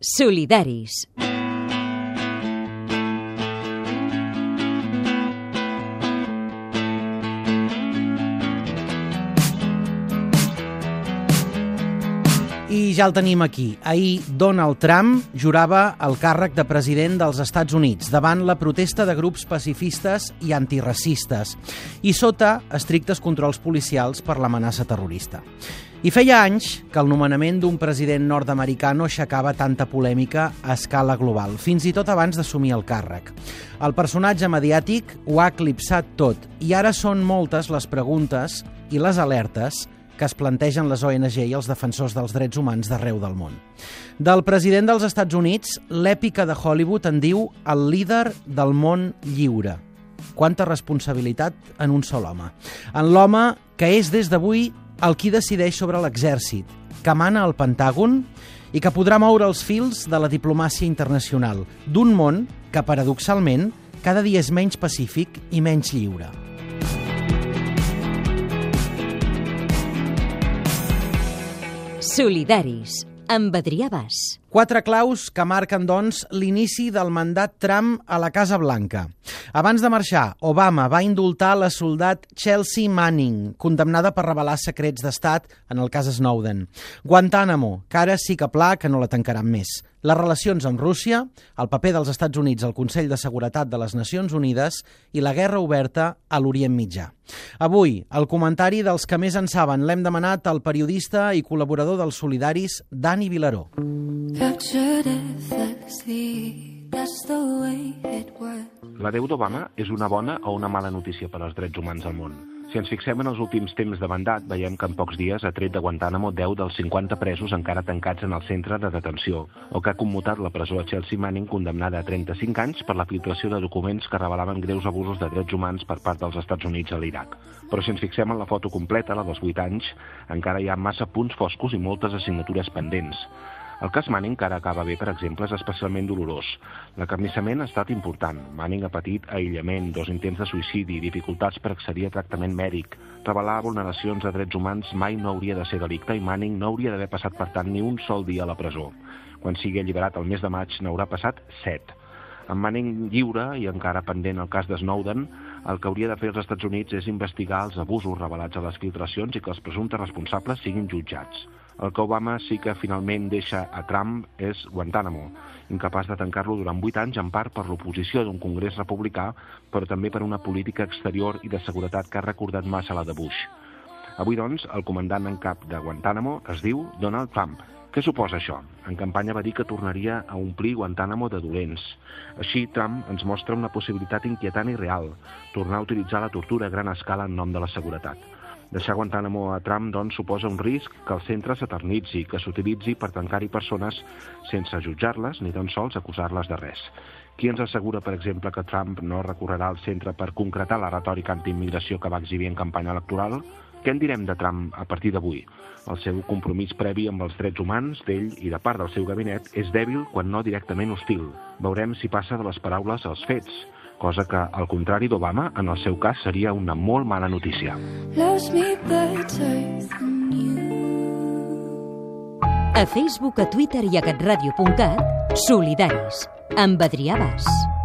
Solidaris. I ja el tenim aquí. Ahir Donald Trump jurava el càrrec de president dels Estats Units davant la protesta de grups pacifistes i antiracistes i sota estrictes controls policials per l'amenaça terrorista. I feia anys que el nomenament d'un president nord-americà no aixecava tanta polèmica a escala global, fins i tot abans d'assumir el càrrec. El personatge mediàtic ho ha eclipsat tot i ara són moltes les preguntes i les alertes que es plantegen les ONG i els defensors dels drets humans d'arreu del món. Del president dels Estats Units, l'èpica de Hollywood en diu el líder del món lliure. Quanta responsabilitat en un sol home. En l'home que és des d'avui el qui decideix sobre l'exèrcit, que mana al Pentàgon i que podrà moure els fils de la diplomàcia internacional d'un món que, paradoxalment, cada dia és menys pacífic i menys lliure. Solidaris, amb Adrià Bas. Quatre claus que marquen, doncs, l'inici del mandat Trump a la Casa Blanca. Abans de marxar, Obama va indultar la soldat Chelsea Manning, condemnada per revelar secrets d'estat en el cas Snowden. Guantánamo, que ara sí que pla que no la tancaran més. Les relacions amb Rússia, el paper dels Estats Units al Consell de Seguretat de les Nacions Unides i la guerra oberta a l'Orient Mitjà. Avui, el comentari dels que més en saben l'hem demanat al periodista i col·laborador dels Solidaris, Dani Vilaró. Pictured effortlessly, that's the way it works. D'Obama és una bona o una mala notícia per als drets humans al món? Si ens fixem en els últims temps de mandat, veiem que en pocs dies ha tret de Guantánamo 10 dels 50 presos encara tancats en el centre de detenció, o que ha commutat la presó a Chelsea Manning condemnada a 35 anys per la filtració de documents que revelaven greus abusos de drets humans per part dels Estats Units a l'Iraq. Però si ens fixem en la foto completa, la dels 8 anys, encara hi ha massa punts foscos i moltes assignatures pendents. El cas Manning, que ara acaba bé, per exemple, és especialment dolorós. L'acarnissament ha estat important. Manning ha patit aïllament, dos intents de suïcidi, dificultats per accedir a tractament mèdic. Revelar vulneracions de drets humans mai no hauria de ser delicte i Manning no hauria d'haver passat, per tant, ni un sol dia a la presó. Quan sigui alliberat el mes de maig n'haurà passat set. En Manning lliure i encara pendent el cas de Snowden, el que hauria de fer els Estats Units és investigar els abusos revelats a les filtracions i que els presumptes responsables siguin jutjats. El que Obama sí que finalment deixa a Trump és Guantánamo, incapaç de tancar-lo durant vuit anys en part per l'oposició d'un congrés republicà, però també per una política exterior i de seguretat que ha recordat massa la de Bush. Avui, doncs, el comandant en cap de Guantánamo es diu Donald Trump. Què suposa això? En campanya va dir que tornaria a omplir Guantánamo de dolents. Així, Trump ens mostra una possibilitat inquietant i real, tornar a utilitzar la tortura a gran escala en nom de la seguretat. Deixar Guantánamo a Trump, doncs, suposa un risc que el centre s'eternitzi, que s'utilitzi per tancar-hi persones sense jutjar-les ni tan sols acusar-les de res. Qui ens assegura, per exemple, que Trump no recorrerà al centre per concretar la retòrica antiimmigració que va exhibir en campanya electoral? Què en direm de Trump a partir d'avui? El seu compromís previ amb els drets humans d'ell i de part del seu gabinet és dèbil quan no directament hostil. Veurem si passa de les paraules als fets, cosa que, al contrari d'Obama, en el seu cas seria una molt mala notícia. Loves me better than you. A Facebook, a Twitter i a catradio.cat, Solidaris, amb Adrià Bas.